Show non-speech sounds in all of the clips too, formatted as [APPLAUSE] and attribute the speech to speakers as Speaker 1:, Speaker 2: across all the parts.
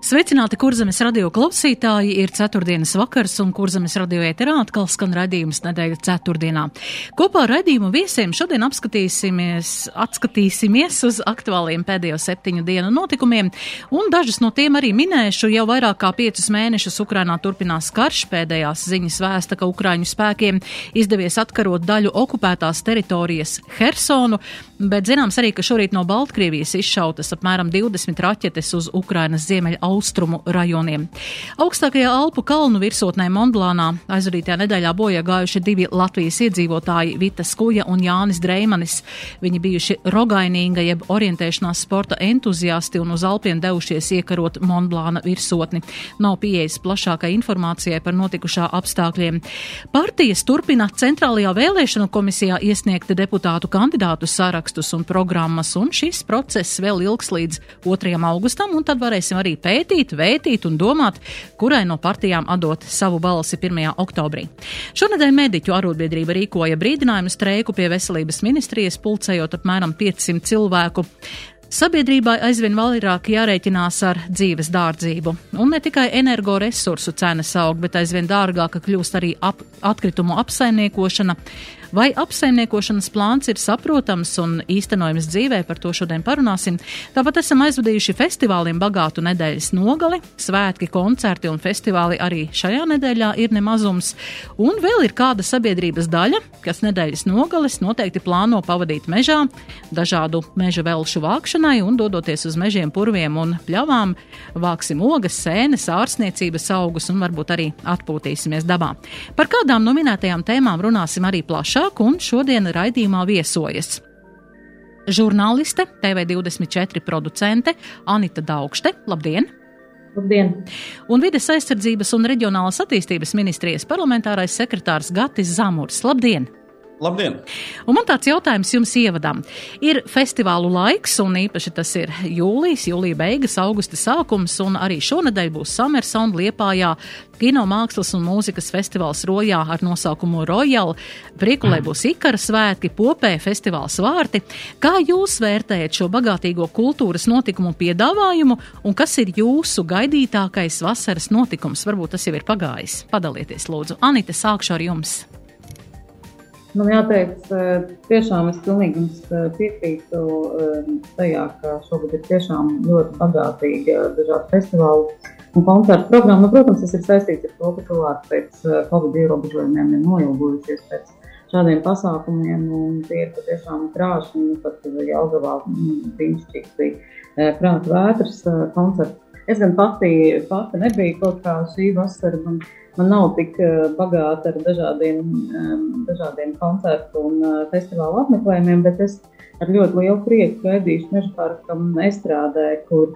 Speaker 1: Sveicināti kurzemes radio klausītāji! Ir ceturtdienas vakars un kurzemes radio ēterā atkal skan raidījums nedēļa ceturtdienā. Kopā ar raidījumu viesiem šodien apskatīsimies, atskatīsimies uz aktuāliem pēdējo septiņu dienu notikumiem, un dažus no tiem arī minēšu. Jau vairāk kā piecus mēnešus Ukrainā turpinās karš, pēdējās ziņas vēsta, ka Ukraiņu spēkiem izdevies atkarot daļu okupētās teritorijas Hersonu, bet zināms arī, ka šorīt no Baltkrievijas izšautas apmēram 20 raķetes uz Ukrainas ziemeļa austrumu rajoniem. Augstākajā Alpu kalnu virsotnē Mondblānā aizvadītajā nedēļā bojā gājuši divi Latvijas iedzīvotāji - Vita Skuja un Jānis Dreimanis. Viņi bijuši rogainīga jeb orientēšanās sporta entuziasti un uz Alpiem devušies iekarot Mondblāna virsotni. Nav pieejas plašākai informācijai par notikušā apstākļiem. Partijas turpina centrālajā vēlēšanu komisijā iesniegt deputātu kandidātu sarakstus un programmas, un šis process vēl ilgs līdz 2. augustam, un tad varēsim arī pētīt, vētīt un domāt, kurai no partijām atdot savu balsi 1. oktobrī. Šonadēļ mediķu arotbiedrība rīkoja brīdinājumu streiku pie veselības ministrijas, pulcējot apmēram 500 cilvēku. Sabiedrībai aizvien vairāk jārēķinās ar dzīves dārdzību, un ne tikai energoresursu cenas aug, bet aizvien dārgāka kļūst arī ap, atkritumu apsaimniekošana, Vai apsaimniekošanas plāns ir saprotams un īstenojams dzīvē, par to šodien parunāsim. Tāpat esam aizvadījuši festivāliem bagātu nedēļas nogali, svētki, koncerti un festivāli arī šajā nedēļā ir nemazums. Un vēl ir kāda sabiedrības daļa, kas nedēļas nogales noteikti plāno pavadīt mežā, dažādu meža velšu vākšanai un dodoties uz mežiem, purviem un pļavām, vāksim ogas, sēnes, ārsniecības augus un varbūt arī atpūtīsimies dabā. Par kādām no minētajām tēmām runāsim arī plašāk plašāk, un šodien raidījumā viesojas. Žurnāliste, TV24 producente Anita Daugšte. Labdien!
Speaker 2: Labdien!
Speaker 1: Un vides aizsardzības un reģionālās attīstības ministrijas parlamentārais sekretārs Gatis Zamurs. Labdien!
Speaker 3: Labdien!
Speaker 1: Un man tāds jautājums jums ievadam. Ir festivālu laiks, un īpaši tas ir jūlijas, jūlija beigas, augusta sākums, un arī šonadēļ būs Summersound Liepājā kino mākslas un mūzikas festivāls Rojā ar nosaukumu Royal. Priekulē mm. būs Ikara svētki, popē festivāls vārti. Kā jūs vērtējat šo bagātīgo kultūras notikumu piedāvājumu, un kas ir jūsu gaidītākais vasaras notikums? Varbūt tas jau ir pagājis. Padalieties, lūdzu. Anita, sākšu ar jums.
Speaker 2: Man jāteic, tiešām es pilnīgi jums piekrītu tajā, ka šogad ir tiešām ļoti bagātīga dažādu festivālu un koncertu programma. Nu, protams, tas ir saistīts ar to, ka cilvēki pēc Covid ierobežojumiem ir noilgojušies pēc šādiem pasākumiem, un tie ir patiešām krāšņi, un pat Jelgavā mm, brīnišķīgs bija prāta vētras koncerts. Es gan pati, pati nebiju kaut kā šī vasara, man man nav tik eh, bagāta ar dažādiem, dažādiem koncertu un eh, festivālu apmeklējumiem, bet es ar ļoti lielu prieku gaidīšu meža parkam estrādē, kur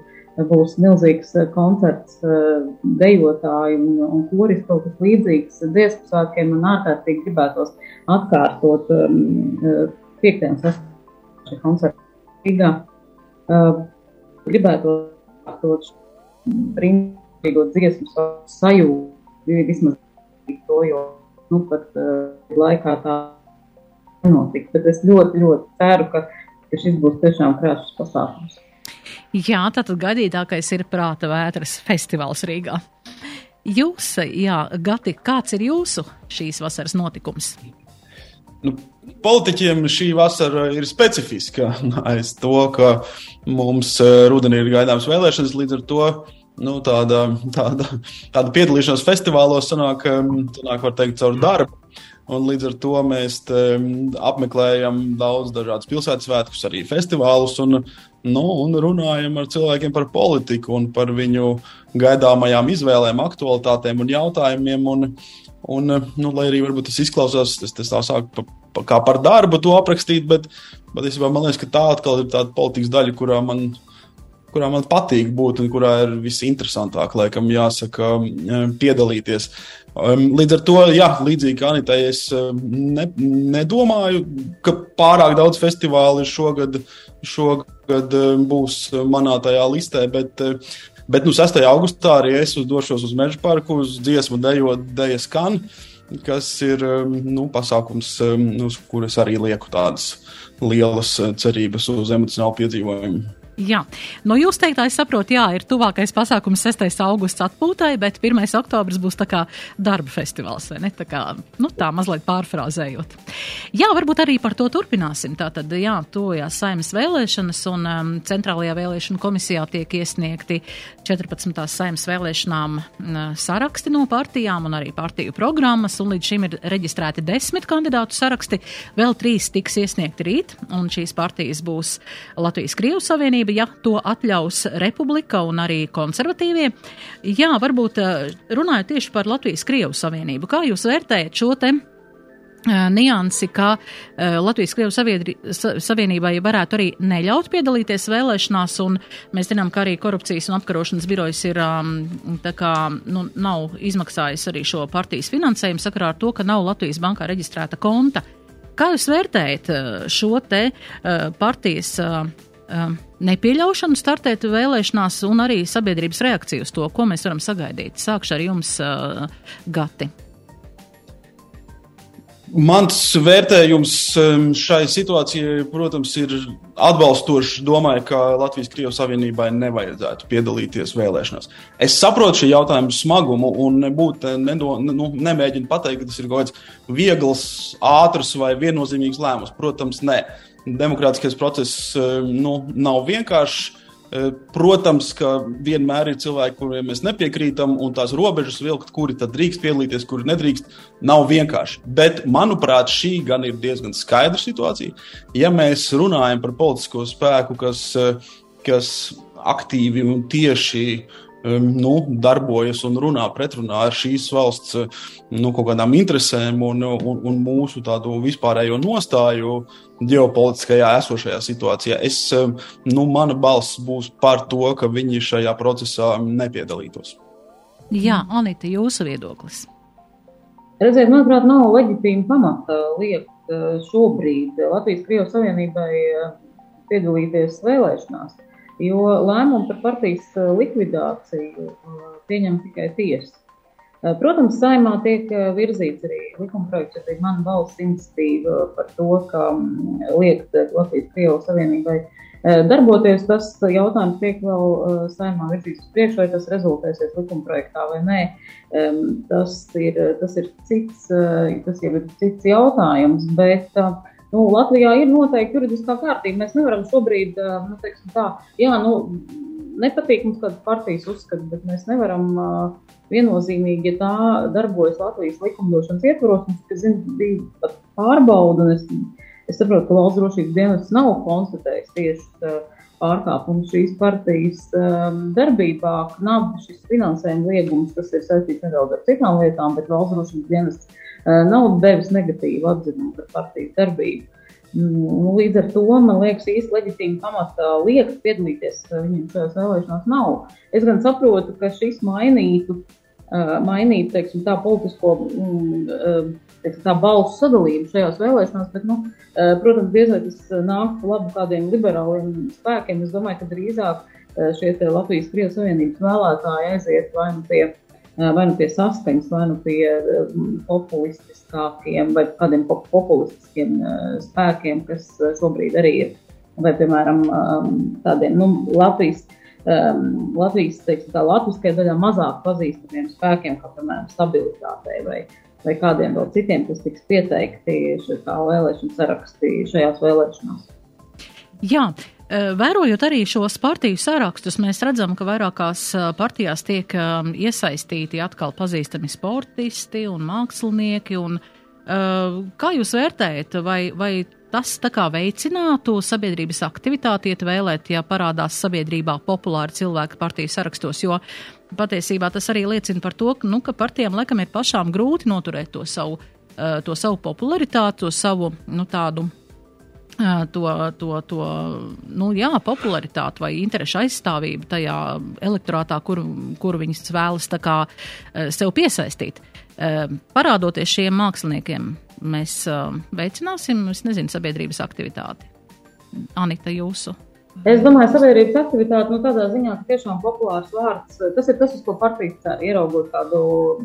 Speaker 2: būs milzīgs eh, koncerts dejotāju un, un koris kaut kas līdzīgs dziesmu sākiem. Man ārkārtīgi gribētos atkārtot 5. un 6. koncertu Rīgā. Gribētu atkārtot brīnišķīgo dziesmu sajūtu vismaz to, jo nu, pat uh, laikā tā nenotika. Bet es ļoti, ļoti ceru, ka, ka šis būs tiešām krāšņs pasākums.
Speaker 1: Jā, tātad gaidītākais ir prāta vētras festivāls Rīgā. Jūs, jā, Gati, kāds ir jūsu šīs vasaras notikums?
Speaker 3: Nu, politiķiem šī vasara ir specifiska [LAUGHS] aiz to, ka mums eh, rudenī ir gaidāmas vēlēšanas, līdz ar to nu, tāda, tāda, tāda piedalīšanās festivālos sanāk, sanāk var teikt, caur darbu. Un līdz ar to mēs apmeklējam daudz dažādas pilsētas svētkus, arī festivālus, un, nu, un runājam ar cilvēkiem par politiku un par viņu gaidāmajām izvēlēm, aktualitātēm un jautājumiem. Un, un, nu, lai arī tas izklausās, tas, tas tā sāk pa, pa, kā par darbu to aprakstīt, bet patiesībā man liekas, ka tā atkal ir tāda politikas daļa, kurā man ir kurā man patīk būt un kurā ir visinteresantāk, laikam, jāsaka, piedalīties. Līdz ar to, jā, līdzīgi kā Anita, es ne, nedomāju, ka pārāk daudz festivālu šogad, šogad būs manā tajā listē, bet, bet nu, 6. augustā arī es došos uz Meža parku, uz dziesmu dejot, dejas kan, kas ir nu, pasākums, uz kuras arī lieku tādas lielas cerības uz emocionālu piedzīvojumu.
Speaker 1: Jā, no jūs teiktā es saprotu, jā, ir tuvākais pasākums 6. augusts atpūtai, bet 1. oktobris būs tā kā darba festivāls, vai ne? Tā kā, nu tā mazliet pārfrāzējot. Jā, varbūt arī par to turpināsim. Tātad, jā, tojās saimas vēlēšanas un um, centrālajā vēlēšana komisijā tiek iesniegti 14. saimas vēlēšanām uh, saraksti no partijām un arī partiju programmas, un līdz šim ir reģistrēti desmit kandidātu saraksti, vēl trīs tiks iesniegti rīt, un šīs partijas būs Latvijas Krievu Savienība, Savienība, ja to atļaus Republika un arī konservatīvie. Jā, varbūt eh, runājot tieši par Latvijas-Krievu Savienību, kā jūs vērtējat šo te? Eh, niansi, ka uh, Latvijas Krievijas saviedri, sa, Savienībai varētu arī neļaut piedalīties vēlēšanās, un mēs zinām, ka arī korupcijas un apkarošanas birojas ir, um, tā kā, nu, nav izmaksājis arī šo partijas finansējumu sakarā ar to, ka nav Latvijas bankā reģistrēta konta. Kā jūs vērtējat šo te partijas nepieļaušanu startēt vēlēšanās un arī sabiedrības reakciju uz to, ko mēs varam sagaidīt. Sākšu ar jums, uh, Gati.
Speaker 3: Mans vērtējums um, šai situācijai, protams, ir atbalstošs. Domāju, ka Latvijas-Krievijas Savienībai nevajadzētu piedalīties vēlēšanās. Es saprotu šī jautājuma smagumu un nebūtu, nedo, nu, nemēģinu pateikt, ka tas ir kaut kāds viegls, ātrs vai viennozīmīgs lēmums. Protams, nē demokrātiskais process eh, nu, nav vienkāršs. Eh, protams, ka vienmēr ir cilvēki, kuriem mēs nepiekrītam, un tās robežas vilkt, kuri tad drīkst piedalīties, kuri nedrīkst, nav vienkārši. Bet, manuprāt, šī gan ir diezgan skaidra situācija. Ja mēs runājam par politisko spēku, kas, eh, kas aktīvi un tieši uh, nu, darbojas un runā pretrunā ar šīs valsts nu, kaut kādām interesēm un, un, un mūsu tādu vispārējo nostāju ģeopolitiskajā esošajā situācijā. Es, nu, mana balss būs par to, ka viņi šajā procesā nepiedalītos.
Speaker 1: Jā, Anita, jūsu viedoklis.
Speaker 2: Redziet, manuprāt, nav leģitīma pamata liekt eh, šobrīd Latvijas-Krievijas Savienībai eh, piedalīties vēlēšanās jo lēmumu par partijas eh, likvidāciju eh, pieņem tikai tiesa. Eh, protams, saimā tiek virzīts arī likumprojekts, arī mana valsts iniciatīva par to, ka mm, liekt Latvijas-Krievijas Savienībai darboties. Tas jautājums tiek vēl saimā virzīts uz priekšu, vai tas rezultēsies likumprojektā vai nē. Tas ir, tas ir cits, tas jau ir cits jautājums, bet uh, Nu, Latvijā ir noteikti juridiskā kārtība. Mēs nevaram šobrīd, nu, teiksim, tā, jā, nu, nepatīk mums kādas partijas uzskats, bet mēs nevaram uh, viennozīmīgi, ja tā darbojas Latvijas likumdošanas ietvaros, mums, kas, zin, bija pat pārbauda, un es, es saprotu, ka valsts drošības dienas nav konstatējis tieši uh, pārkāpumu šīs partijas um, darbībā, ka nav šis finansējuma liegums, kas ir saistīts nedaudz ar citām lietām, bet valsts drošības dienas Eh, nav devis negatīvu atzinumu par partijas darbību. Nu, līdz ar to man liekas, īsti leģitīma pamata liekas piedalīties eh, viņiem šajās vēlēšanās nav. Es gan saprotu, ka šis mainītu, eh, mainītu teiksim, tā politisko mm, teiksim, tā balsu sadalījumu šajās vēlēšanās, bet, nu, protams, diez vai tas nāktu labu kādiem liberāliem spēkiem. Es domāju, ka drīzāk šie Latvijas-Krievijas Savienības vēlētāji aiziet vai nu pie vai nu pie saskaņas, vai nu pie populistiskākiem vai kādiem populistiskiem spēkiem, kas šobrīd arī ir. Vai, piemēram, tādiem nu, Latvijas, Latvijas teiksim, tā latviskajā daļā mazāk pazīstamiem spēkiem, kā, piemēram, stabilitātei vai, vai kādiem vēl citiem, kas tiks pieteikti kā vēlēšanu sarakstī šajās vēlēšanās.
Speaker 1: Jā, Vērojot arī šos partiju sarakstus, mēs redzam, ka vairākās partijās tiek iesaistīti atkal pazīstami sportisti un mākslinieki. Un, kā jūs vērtējat, vai, vai tas veicinātu sabiedrības aktivitāti, iet vēlēt, ja parādās sabiedrībā populāri cilvēki partiju sarakstos, jo patiesībā tas arī liecina par to, ka, nu, ka partijām laikam ir pašām grūti noturēt to savu, to savu popularitāti, to savu, nu, tādu to, to, to nu, jā, popularitāti vai interešu aizstāvību tajā elektorātā, kuru, kuru viņas vēlas kā, sev piesaistīt. Parādoties šiem māksliniekiem, mēs veicināsim, nezinu, sabiedrības aktivitāti. Anita, jūsu.
Speaker 2: Es domāju, sabiedrības aktivitāte nu, tādā ziņā, ka tiešām populārs vārds, tas ir tas, uz ko partija cer, ieraugot kādu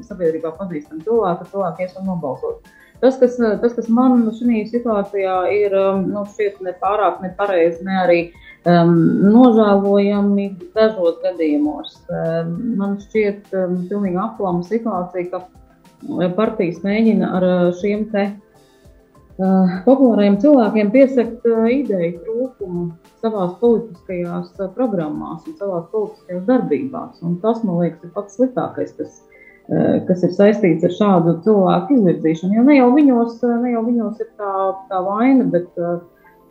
Speaker 2: sabiedrībā pazīstamu cilvēku, cilvēku ies un nobalsot. Tas, kas, tas, kas man šajā situācijā ir nu, šķiet ne pārāk nepareizi, ne arī um, nožēlojami dažos gadījumos. Um, man šķiet um, pilnīgi aplama situācija, ka partijas mēģina ar šiem te uh, populāriem cilvēkiem piesakt uh, ideju trūkumu savās politiskajās uh, programmās un savās politiskajās darbībās. Un tas, man liekas, ir pats sliktākais, kas Eh, kas ir saistīts ar šādu cilvēku izvirzīšanu. Jo ne jau viņos, eh, ne jau viņos ir tā, tā vaina, bet, eh,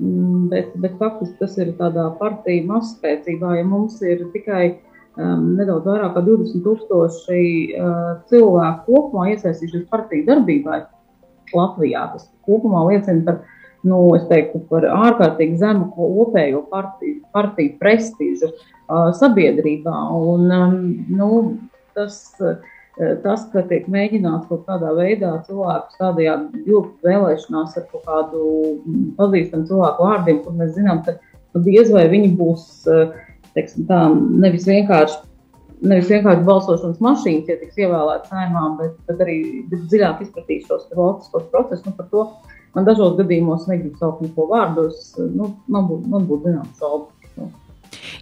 Speaker 2: mm, bet, bet faktiski tas ir tādā partiju mazspēcībā, ja mums ir tikai um, nedaudz vairāk kā 20 tūkstoši uh, cilvēku kopumā iesaistījušies partiju darbībai Latvijā. Tas kopumā liecina par, nu, teiktu, par ārkārtīgi zemu kopējo partiju, partiju prestižu uh, sabiedrībā. Un, um, nu, tas, uh, Eh, tas, ka tiek mēģināts kaut kādā veidā cilvēkus tādējādi vilkt vēlēšanās ar kaut kādu mm, pazīstamu cilvēku vārdiem, kur mēs zinām, ka diez vai viņi būs eh, teiksim, tā, nevis vienkārši. Nevis vienkārši balsošanas mašīnas, ja tiks ievēlētas saimā, bet, bet arī dziļāk izpratīs šos politiskos procesus. Nu, par to man dažos gadījumos negribu saukt neko vārdos. Nu, man būtu būt zināms šaubu.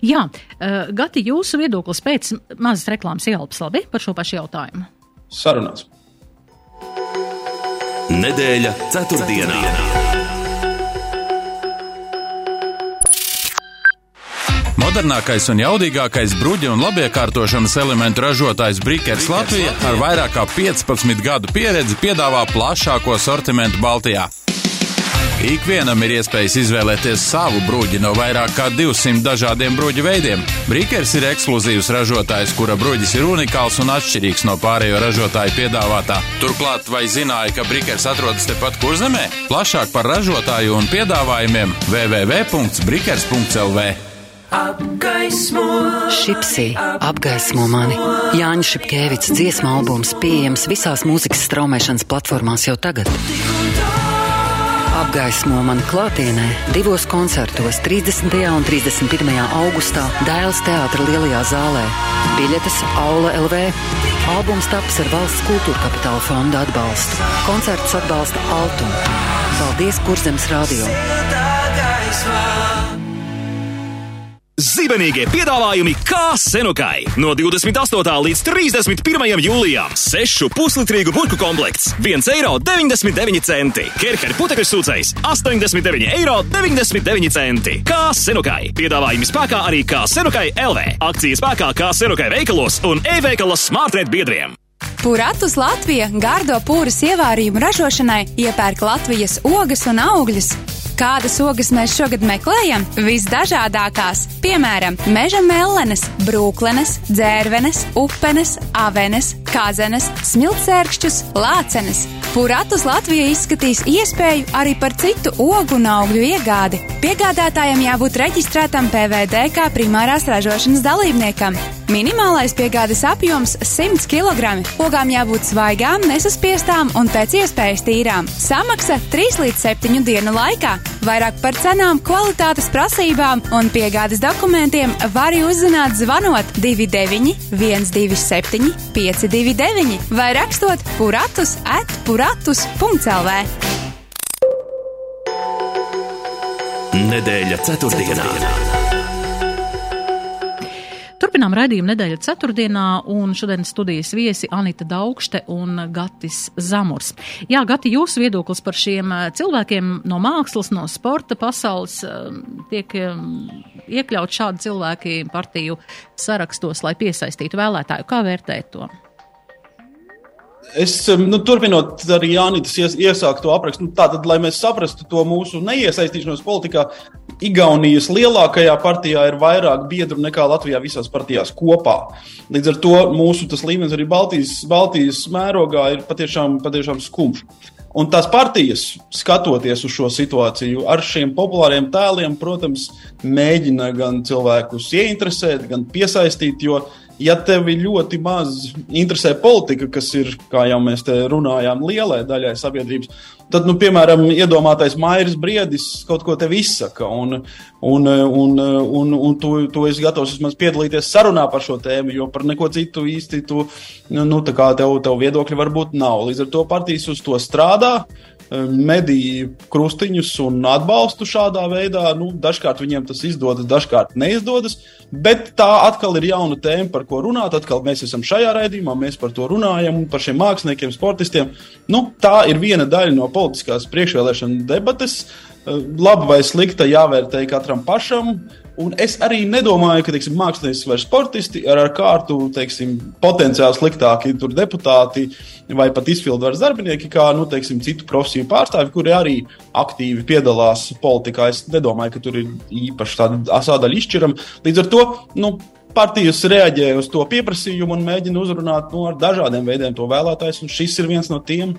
Speaker 1: Jā, uh, Gati, jūsu viedoklis pēc mazas reklāmas ielpas labi par šo pašu jautājumu?
Speaker 3: Sarunās.
Speaker 4: Nedēļa ceturtdienā. ceturtdienā.
Speaker 5: Modernākais un jaudīgākais bruģa un labiekārtošanas elementu ražotājs Brīkers Latvija ar vairāk kā 15 gadu pieredzi piedāvā plašāko sortimentu Baltijā. Ikvienam ir iespējas izvēlēties savu bruģi no vairāk kā 200 dažādiem bruģu veidiem. Brīkers ir ekskluzīvs ražotājs, kura bruģis ir unikāls un atšķirīgs no pārējo ražotāju piedāvātā. Turklāt, vai zināja, ka Brīkers atrodas tepat kurzemē? Plašāk par ražotāju un piedāvājumiem www.brikers.lv.
Speaker 6: Apgaismo, Šipsī, apgaismo mani. Jāņa Šipkēvics dziesmu albums pieejams visās mūzikas straumēšanas platformās jau tagad. Apgaismo mani klātienē divos koncertos 30. un 31. augustā Dēls teātra lielajā zālē. Biļetes Aula LV. Albums taps ar valsts kultūra kapitāla fonda atbalstu. Koncertus atbalsta Altuma. Paldies Kurzemes radio!
Speaker 7: Zibenīgie piedāvājumi kā senukai. No 28. līdz 31. jūlijam 6 puslitrīgu burku komplekts 1,99 eiro. Kerhera putekļu sūcējs 89,99 eiro. Kā senukai. Piedāvājumi spēkā arī kā senukai LV. Akcijas spēkā kā senukai veikalos un e-veikalos smartnet biedriem.
Speaker 8: Puratus Latvija gardo pūras ievārījumu ražošanai iepērk Latvijas ogas un augļus. Kādas ogas mēs šogad meklējam? Visdažādākās, piemēram, meža mellenes, brūklenes, dzērvenes, upenes, avenes, kazenes, smiltsērkšķus, lācenes. Puratus Latvija izskatīs iespēju arī par citu ogu un augļu iegādi. Piegādātājam jābūt reģistrētam PVD kā primārās ražošanas dalībniekam. Minimālais piegādes apjoms - 100 kg. Ogām jābūt svaigām, nesaspiestām un pēc iespējas tīrām. Samaksa 3 līdz 7 dienu laikā. Vairāk par cenām, kvalitātes prasībām un piegādes dokumentiem var uzzināt zvanot 29 127 529 vai rakstot puratus at puratus.lv.
Speaker 4: Nedēļa ceturtdienā. ceturtdienā.
Speaker 1: Turpinām raidījumu nedēļa ceturtdienā, un šodien studijas viesi Anita Daugšte un Gatis Zamurs. Jā, Gati, jūsu viedoklis par šiem eh, cilvēkiem no mākslas, no sporta pasaules eh, tiek iekļaut šādi cilvēki partiju sarakstos, lai piesaistītu vēlētāju. Kā vērtēt to?
Speaker 3: Es nu, turpinot arī Jānis ies, iesākto aprakstu, nu, tātad, lai mēs saprastu to mūsu neiesaistīšanos politikā, Igaunijas lielākajā partijā ir vairāk biedru nekā Latvijā visās partijās kopā. Līdz ar to mūsu līmenis arī Baltijas, Baltijas mērogā ir patiešām, patiešām skumjš. Un tās partijas, skatoties uz šo situāciju, ar šiem populāriem tēliem, protams, mēģina gan cilvēkus ieinteresēt, gan piesaistīt. Jo, ja tevi ļoti maz interesē politika, kas ir, kā jau mēs te runājām, lielai daļai sabiedrības, tad, nu, piemēram, iedomātais Mairis Briedis kaut ko tev izsaka, un, un, un, un, un tu, tu esi gatavs vismaz piedalīties sarunā par šo tēmu, jo par neko citu īsti tu, nu, tā kā tev, tev viedokļi varbūt nav. Līdz ar to partijas uz to strādā mediju krustiņus un atbalstu šādā veidā. Nu, dažkārt viņiem tas izdodas, dažkārt neizdodas. Bet tā atkal ir jauna tēma, par ko runāt. Atkal mēs esam šajā raidījumā, mēs par to runājam, par šiem māksliniekiem, sportistiem. Nu, tā ir viena daļa no politiskās priekšvēlēšana debates. Labi vai slikta jāvērtē katram pašam. Un es arī nedomāju, ka teiksim, mākslinieci vai sportisti ar, ar kārtu teiksim, potenciāli sliktāki deputāti vai pat izpildvaras darbinieki, kā nu, teiksim, citu profesiju pārstāvji, kuri arī aktīvi piedalās politikā. Es nedomāju, ka tur ir īpaši tāda sādaļa izšķirama. Līdz ar to nu, partijas reaģē uz to pieprasījumu un mēģina uzrunāt nu, ar dažādiem veidiem to vēlētājus, un šis ir viens no tiem.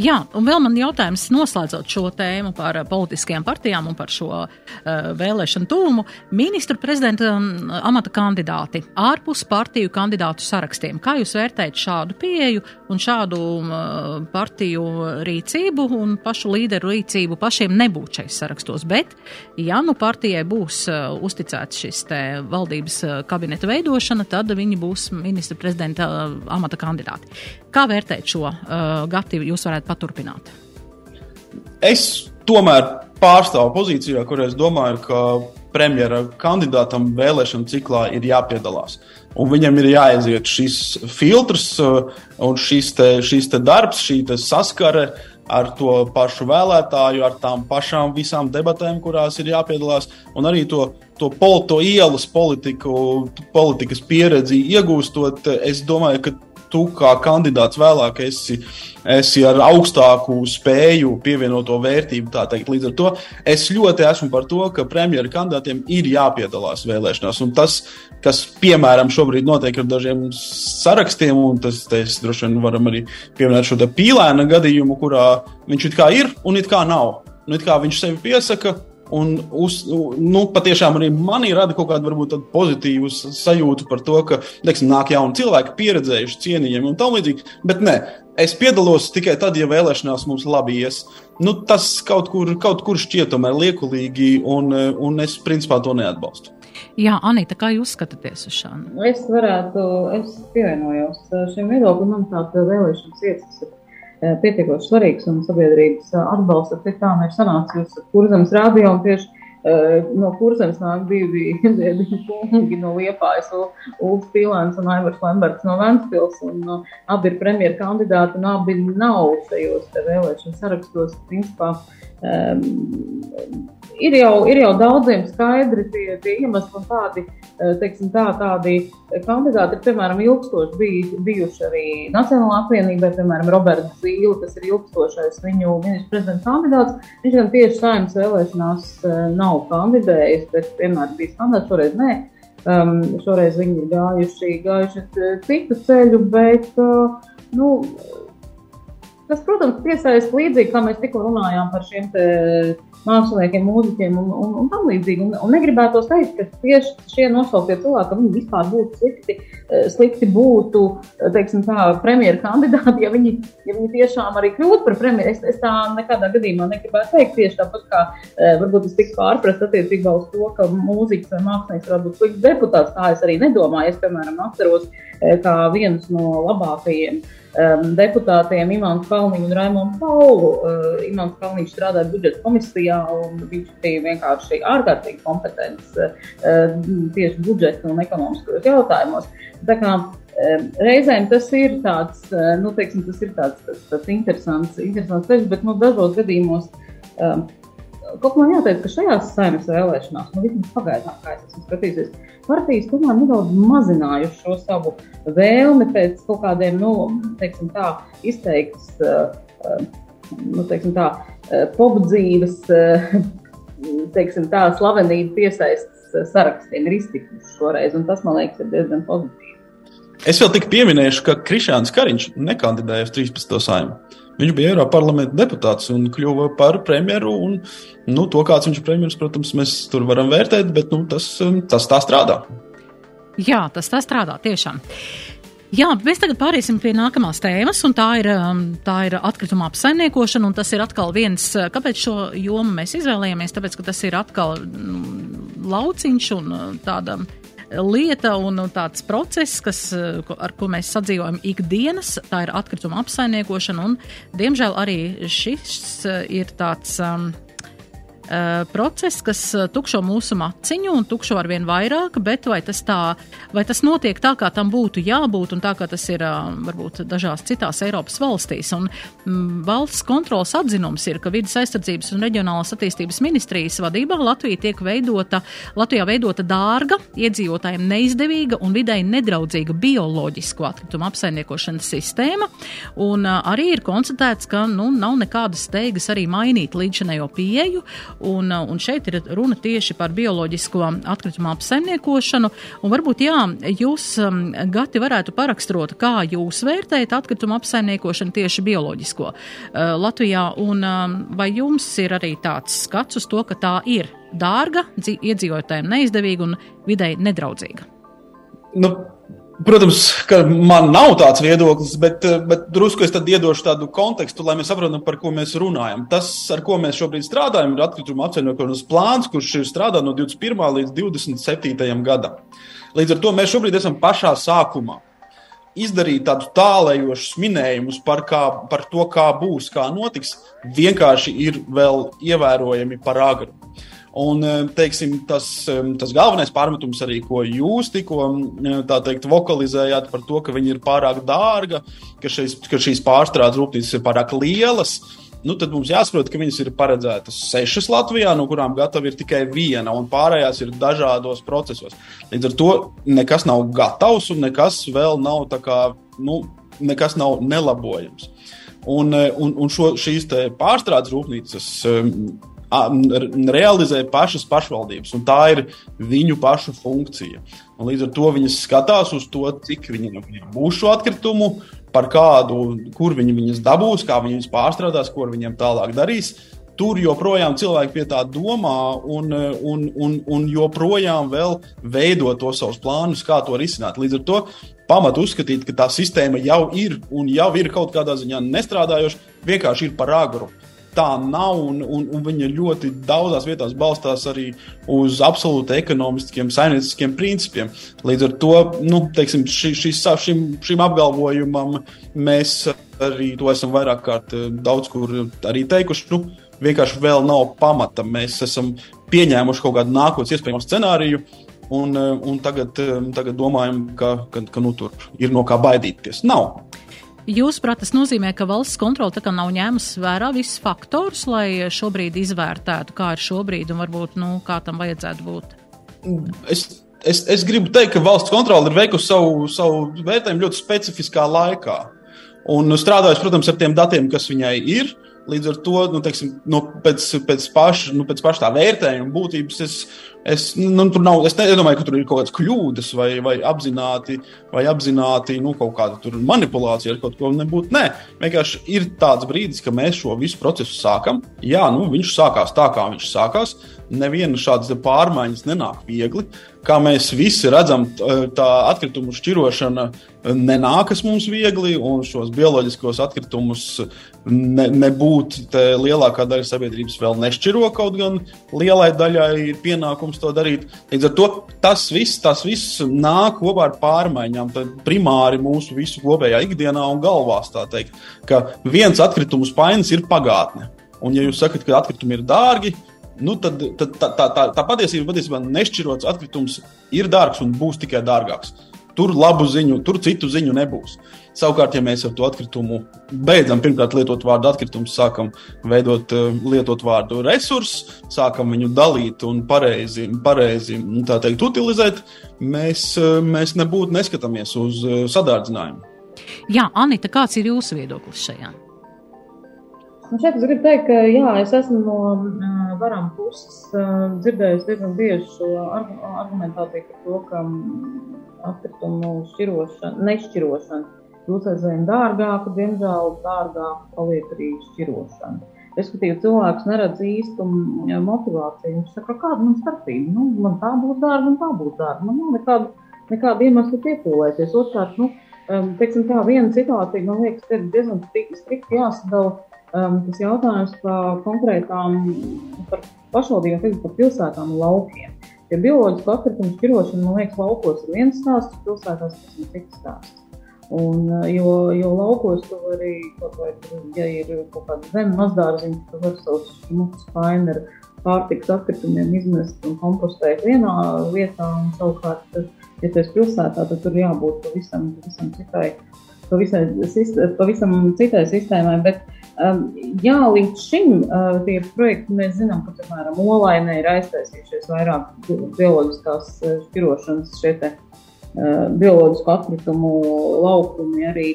Speaker 1: Jā, un vēl man jautājums noslēdzot šo tēmu par eh, politiskajām partijām un par šo uh, vēlēšanu tūmu. Ministru prezidenta amata kandidāti ārpus partiju kandidātu sarakstiem. Kā jūs vērtējat šādu pieeju un šādu uh, partiju rīcību un pašu līderu rīcību pašiem nebūt šais sarakstos? Bet, ja nu partijai būs uh, uzticēts šis valdības uh, kabineta veidošana, tad viņi būs ministra prezidenta uh, amata kandidāti. Kā vērtēt šo uh, gatavu jūs varētu paturpināt?
Speaker 3: Es tomēr pārstāvu pozīcijā, kur es domāju, ka premjera kandidātam vēlēšanu ciklā ir jāpiedalās. Un viņam ir jāaiziet šis filtrs un šis, te, šis te darbs, šī saskare ar to pašu vēlētāju, ar tām pašām visām debatēm, kurās ir jāpiedalās, un arī to, to, pol, to ielas politiku, politikas pieredzi iegūstot. Es domāju, ka tu kā kandidāts vēlāk esi, esi ar augstāku spēju pievienoto vērtību. Līdz ar to es ļoti esmu par to, ka premjeras kandidātiem ir jāpiedalās vēlēšanās. Un tas, kas, piemēram, šobrīd notiek ar dažiem sarakstiem, un tas, tas droši vien varam arī pieminēt šo pīlēna gadījumu, kurā viņš it kā ir un it kā nav. Nu, it kā viņš sevi piesaka, Un uz, nu, patiešām arī manī rada kaut kādu varbūt, pozitīvu sajūtu par to, ka teiksim, nāk jauni cilvēki, pieredzējuši, cienījami un tam līdzīgi. Bet nē, es piedalos tikai tad, ja vēlēšanās mums labi ies. Nu, tas kaut kur, kaut kur šķiet tomēr liekulīgi, un, un es principā to neatbalstu.
Speaker 1: Jā, Anita, kā jūs skatāties uz šādu?
Speaker 2: Es varētu, es pievienojos šim viedoklim, manuprāt, vēlēšanas iesas Eh, pietiekoši svarīgs un sabiedrības eh, atbalsts. Tik tā ir sanācis ar kurzemes rādio un tieši uh, no kurzemes nāk divi, [LAUGHS] divi kungi no Liepājas, Ulfs Pilēns un Aivars Lemberts no Ventspils. Un, uh, abi ir premjera kandidāti un abi nav tajos vēlēšanu sarakstos. Principā, um, ir jau, ir jau daudziem skaidri tie, tie iemesli un tādi Eh, teiksim, tā, tādi kandidāti ir, piemēram, ilgstoši bij, bijuši arī Nacionālā apvienībā, piemēram, Roberts Zīle, kas ir ilgstošais viņu ministrs prezidenta kandidāts. Viņš gan tieši saimnes vēlēšanās eh, nav kandidējis, bet vienmēr bijis kandidāts, šoreiz nē. Um, šoreiz viņi ir gājuši, gājuši citu ceļu, bet, uh, nu, tas, protams, piesaista līdzīgi, kā mēs tikko runājām par šiem te māksliniekiem, mūziķiem un, un, un tam līdzīgi. Un, un negribētu teikt, ka tieši šie nosauktie cilvēki, viņi vispār būtu slikti, eh, slikti būtu, eh, teiksim, tā, premjera kandidāti, ja viņi, ja viņi tiešām arī kļūtu par premjeru. Es, es tā nekādā gadījumā negribētu teikt tieši tāpat, kā eh, varbūt es tiku pārprast attiecībā uz to, ka mūziķis vai mākslinieks varētu būt slikts deputāts. Tā es arī nedomāju. Es, piemēram, atceros kā viens no labākajiem uh, um, deputātiem Imants Kalniņš un Raimons Paulu. Uh, Imants Kalniņš strādāja budžeta komisijā, un viņš bija vienkārši ārkārtīgi kompetents uh, tieši budžeta un ekonomiskos jautājumos. Tā kā um, reizēm tas ir tāds, uh, nu, teiksim, tas ir tāds, tāds, tāds interesants, interesants ceļš, bet nu, dažos gadījumos. Um, Kaut man jāteic, ka šajās saimnes vēlēšanās, nu, vismaz pagaidām, kā es esmu skatījusies, partijas tomēr nedaudz mazinājuši šo savu vēlmi pēc kaut kādiem, nu, teiksim tā, izteikts, nu, teiksim tā, popdzīves, teiksim tā, slavenību piesaistas sarakstiem ir iztikuši šoreiz, un tas, man liekas, ir diezgan pozitīvi.
Speaker 3: Es vēl tik pieminēšu, ka Krišāns Kariņš nekandidēja uz 13. saimu. Viņš bija Eiropas parlamenta deputāts un kļuva par premjeru. Un, nu, to, kāds viņš ir premjeras, protams, mēs tur varam vērtēt, bet nu, tas, tas tā strādā.
Speaker 1: Jā, tas tā strādā tiešām. Jā, mēs tagad pāriesim pie nākamās tēmas, un tā ir, um, tā ir atkrituma apsaimniekošana. Tas ir atkal viens, uh, kāpēc šo jomu mēs izvēlējāmies, tāpēc, ka tas ir atkal mm, lauciņš un uh, tāda lieta un tāds process, kas, ar ko mēs sadzīvojam ikdienas, tā ir atkrituma apsaimniekošana, un, diemžēl, arī šis ir tāds. Um, process, kas eh, tukšo mūsu maciņu un tukšo ar vien vairāk, bet vai tas, tā, vai tas notiek tā, kā tam būtu jābūt un tā, kā tas ir uh, varbūt dažās citās Eiropas valstīs. Un, mm, valsts kontrols atzinums ir, ka vidas aizsardzības un reģionālās attīstības ministrijas vadībā Latvija tiek veidota, Latvijā veidota dārga, iedzīvotājiem neizdevīga un videi nedraudzīga bioloģisko atkritumu apsaimniekošanas sistēma. Un arī ir konstatēts, ka nu, nav nekādas steigas arī mainīt līdzinējo pieeju Un, uh, un šeit ir runa tieši par bioloģisko atkritumu apsaimniekošanu. Un varbūt, jā, jūs, um, Gati, varētu paraksturot, kā jūs vērtējat atkritumu apsaimniekošanu tieši bioloģisko uh, Latvijā, un um, vai jums ir arī tāds skats uz to, ka tā ir dārga, iedzīvotājiem neizdevīga un videi nedraudzīga?
Speaker 3: Nu, Protams, ka man nav tāds viedoklis, bet, bet drusku es iedošu tādu kontekstu, lai mēs saprotam, par ko mēs runājam. Tas, ar ko mēs šobrīd strādājam, ir atkrituma apsaimniekošanas plāns, kurš ir strādā no 21. līdz 27. gadam. Līdz ar to mēs šobrīd esam pašā sākumā. Izdarīt tādus tālējošus minējumus par, kā, par to, kā būs, kā notiks, vienkārši ir vēl ievērojami par agru. Un eh, teiksim, tas, tas galvenais pārmetums arī, ko jūs tikko teikt, vokalizējāt par to, ka viņi ir pārāk dārga, ka, šeis, ka šīs pārstrādes rūpnīcas ir pārāk lielas. Nu, tad mums jāsaprot, ka viņas ir paredzētas sešas Latvijā, no kurām gatava ir tikai viena, un pārējās ir dažādos procesos. Līdz ar to nekas nav gatavs, un nekas vēl nav, kā, nu, nekas nav nelabojams. Un, eh, un, un šo, šīs pārstrādes rūpnīcas realizē pašas pašvaldības, un tā ir viņu pašu funkcija. Un līdz ar to viņas skatās uz to, cik viņiem būs šo atkritumu, par kādu, kur viņi viņus dabūs, kā viņi viņus pārstrādās, ko viņiem tālāk darīs. Tur joprojām cilvēki pie tā domā, un, un, un, un joprojām veido to savus plānus, kā to risināt. Līdz ar to pamatu uzskatīt, ka tā sistēma jau ir un jau ir kaut kādā ziņā nestrādājoša, vienkārši ir par agru tā nav, un, un, un viņa ļoti daudzās vietās balstās arī uz absolūti ekonomiskiem, saimnieciskiem principiem. Līdz ar to, nu, teiksim, ši, šis, šim, šim apgalvojumam mēs arī to esam vairāk kārt eh, daudz kur arī teikuši. Nu, vienkārši vēl nav pamata. Mēs esam pieņēmuši kaut kādu nākotnes iespējamo scenāriju. Un, eh, un tagad, eh, tagad domājam, ka, ka, ka nu, tur ir no kā baidīties. Nav.
Speaker 1: Jūsuprāt, tas nozīmē, ka valsts kontrole nav ņēmusi vērā visus faktorus, lai šobrīd izvērtētu, kā ir šobrīd un varbūt nu, kā tam vajadzētu būt?
Speaker 3: Es, es, es gribu teikt, ka valsts kontrole ir veikusi savu, savu vērtējumu ļoti specifiskā laikā. Un strādājot, protams, ar tiem datiem, kas viņai ir, Līdz ar to, nu, teiksim, nu, pēc, pēc, paša, nu, pēc paša tā vērtējuma būtības, es, es, nu, tur nav, es nedomāju, ka tur ir kaut kādas kļūdas vai, vai apzināti, vai apzināti nu, kaut kāda manipulācija ar kaut ko nebūtu. Nē, vienkārši ir tāds brīdis, ka mēs šo visu procesu sākam. Jā, nu, viņš sākās tā, kā viņš sākās. Neviena šādas pārmaiņas nenāk viegli. Kā mēs visi redzam, tā atkritumu šķirošana nenākas mums viegli, un šos bioloģiskos atkritumus ne, nebūtu lielākā daļa sabiedrības vēl nešķiro, kaut gan lielai daļai ir pienākums to darīt. Līdz ar to tas viss, tas viss nāk kopā ar pārmaiņām, primāri mūsu visu kopējā ikdienā un galvās. Teikt, ka viens atkritumu spainis ir pagātne. Un, ja jūs sakat, ka atkritumi ir dārgi, nu, tad, tad tā, tā, tā, tā patiesība, patiesībā nešķirots atkritums ir dārgs un būs tikai dārgāks. Tur labu ziņu, tur citu ziņu nebūs. Savukārt, ja mēs ar to atkritumu beidzam, pirmkārt, lietot vārdu atkritums, sākam veidot eh, lietot vārdu resursus, sākam viņu dalīt un pareizi, pareizi nu, teikt, utilizēt, mēs, eh, mēs nebūtu neskatāmies uz eh, sadārdzinājumu.
Speaker 1: Jā, Anita, kāds ir jūsu viedoklis šajā?
Speaker 2: Nu šeit es gribu teikt, ka jā, es esmu no uh, varam puses uh, dzirdējusi diezgan bieži šo argumentāciju par to, ka atkritumu šķirošana, nešķirošana kļūst aizvien dārgāka, diemžēl dārgāka paliek arī šķirošana. Respektīvi, cilvēks neredz īstu motivāciju. Viņš saka, kāda man starpība? Nu, man tā būs dārga, un tā būs dārga. Man nav nekāda, nekāda iemesla piepūlēties. Otrkārt, nu, teiksim, tā viena situācija, man liekas, ir diezgan strikti jāsadala um, tas jautājums par konkrētām, par pašvaldībām, teiksim, par pilsētām un laukiem. Ja bioloģisko atkritumu šķirošana, man liekas, laukos ir viens stāsts, pilsētās tas ir cits stāsts. Un, eh, jo, jo laukos tu vari, vai, ja ir kaut kāda zeme mazdārziņa, tu vari savus šmukus paini ar pārtiks atkritumiem izmest un kompostēt vienā vietā. Un, savukārt, ja tu esi pilsētā, tad tur jābūt pavisam, pavisam citai, pavisam, pavisam citai sistēmai. Bet, um, jā, līdz šim uh, tie projekti, mēs zinām, ka, piemēram, Olainē ir aiztaisījušies vairāk bioloģiskās šķirošanas šeit Uh, bioloģisku atkritumu laukumi, arī,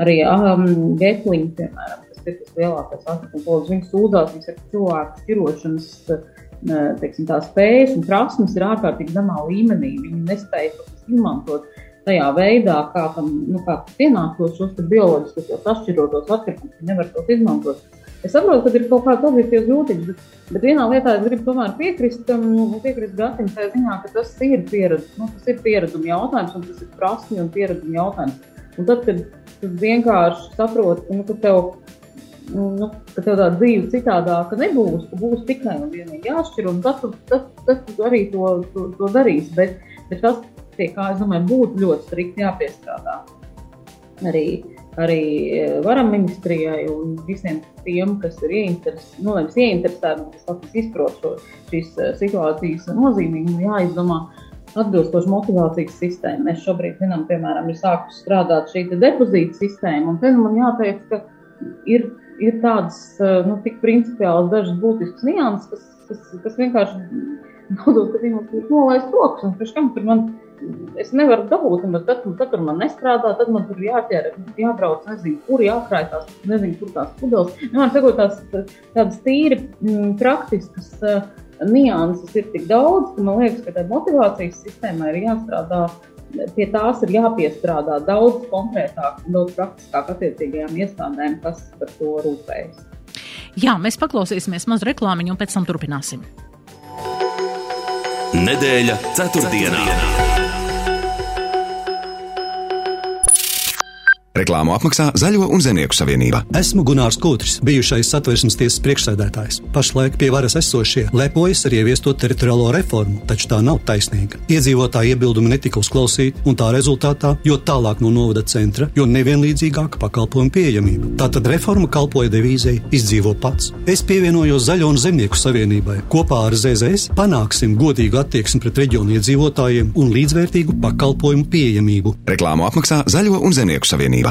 Speaker 2: arī um, getliņi, piemēram, kas ir tas lielākais atkritumu plūds. Viņi sūdzās, viņas ir cilvēku šķirošanas teiksim, spējas un prasmes ir ārkārtīgi zemā līmenī. Viņi nespēja izmantot tajā veidā, kā tam nu, pienāktos šos bioloģiskos sašķirotos atkritumus. Nevar tos izmantot. Es saprotu, ka ir kaut kādas objektīvas grūtības, bet, bet vienā lietā es gribu tomēr piekrist, um, piekrist Gatim tajā ziņā, ka tas ir pieredze, nu, tas ir piereduma jautājums un tas ir prasmi un piereduma jautājums. Un tad, kad tu vienkārši saproti, nu, ka tev, nu, nu, ka tev tā dzīve citādāka nebūs, ka būs tikai un vienīgi jāšķir, un tad, tad tu arī to, to, to darīsi. Bet, bet tas, pie kā es domāju, būtu ļoti strikti jāpiestrādā. Arī arī e, varam ministrijai un visiem tiem, kas ir ieinteresēti, nu, ieinteresēti, kas izprot šo, šīs e, situācijas nozīmīgumu, jāizdomā atbilstoši motivācijas sistēma. Mēs šobrīd zinām, piemēram, ir sākusi strādāt šī depozīta sistēma, un te nu man jāteic, ka ir, ir tādas, e, nu, tik principiālas dažas būtiskas nianses, kas, kas, kas vienkārši [LAUGHS] nodot, ka viņam ir nolaist rokas, un pēc kam tur man es nevaru dabūt, un tad, tad, tur man nestrādā, tad man tur jāķer, jābrauc, nezinu, kur jākrāj tās, nezinu, kur tās pudeles. Nu, man sakot, tās tādas tīri m, mm, praktiskas uh, nianses ir tik daudz, ka man liekas, ka tā motivācijas sistēmā ir jāstrādā. Pie tās ir jāpiestrādā daudz konkrētāk un daudz praktiskāk attiecīgajām iestādēm, kas par to rūpējas.
Speaker 1: Jā, mēs paklausīsimies mazu reklāmiņu un pēc tam turpināsim.
Speaker 4: Nedēļa ceturtdienā. ceturtdienā.
Speaker 9: Reklāmu apmaksā Zaļo un Zemnieku savienība.
Speaker 10: Esmu Gunārs Kūtris, bijušais satversmes tiesas priekšsēdētājs. Pašlaik pie varas esošie lepojas ar ieviesto teritoriālo reformu, taču tā nav taisnīga. Iedzīvotāji iebildumi netika uzklausīti, un tā rezultātā, jo tālāk no novada centra, jo nevienlīdzīgāka pakalpojuma pieejamība. Tātad reforma kalpoja devīzei izdzīvo pats. Es pievienojos Zaļo un Zemnieku savienībai. Kopā ar ZZS panāksim godīgu attieksmi pret reģionu iedzīvotājiem un līdzvērtīgu pakalpojumu pieejamību.
Speaker 9: Reklāmu apmaksā Zaļo un Zemnieku savienība.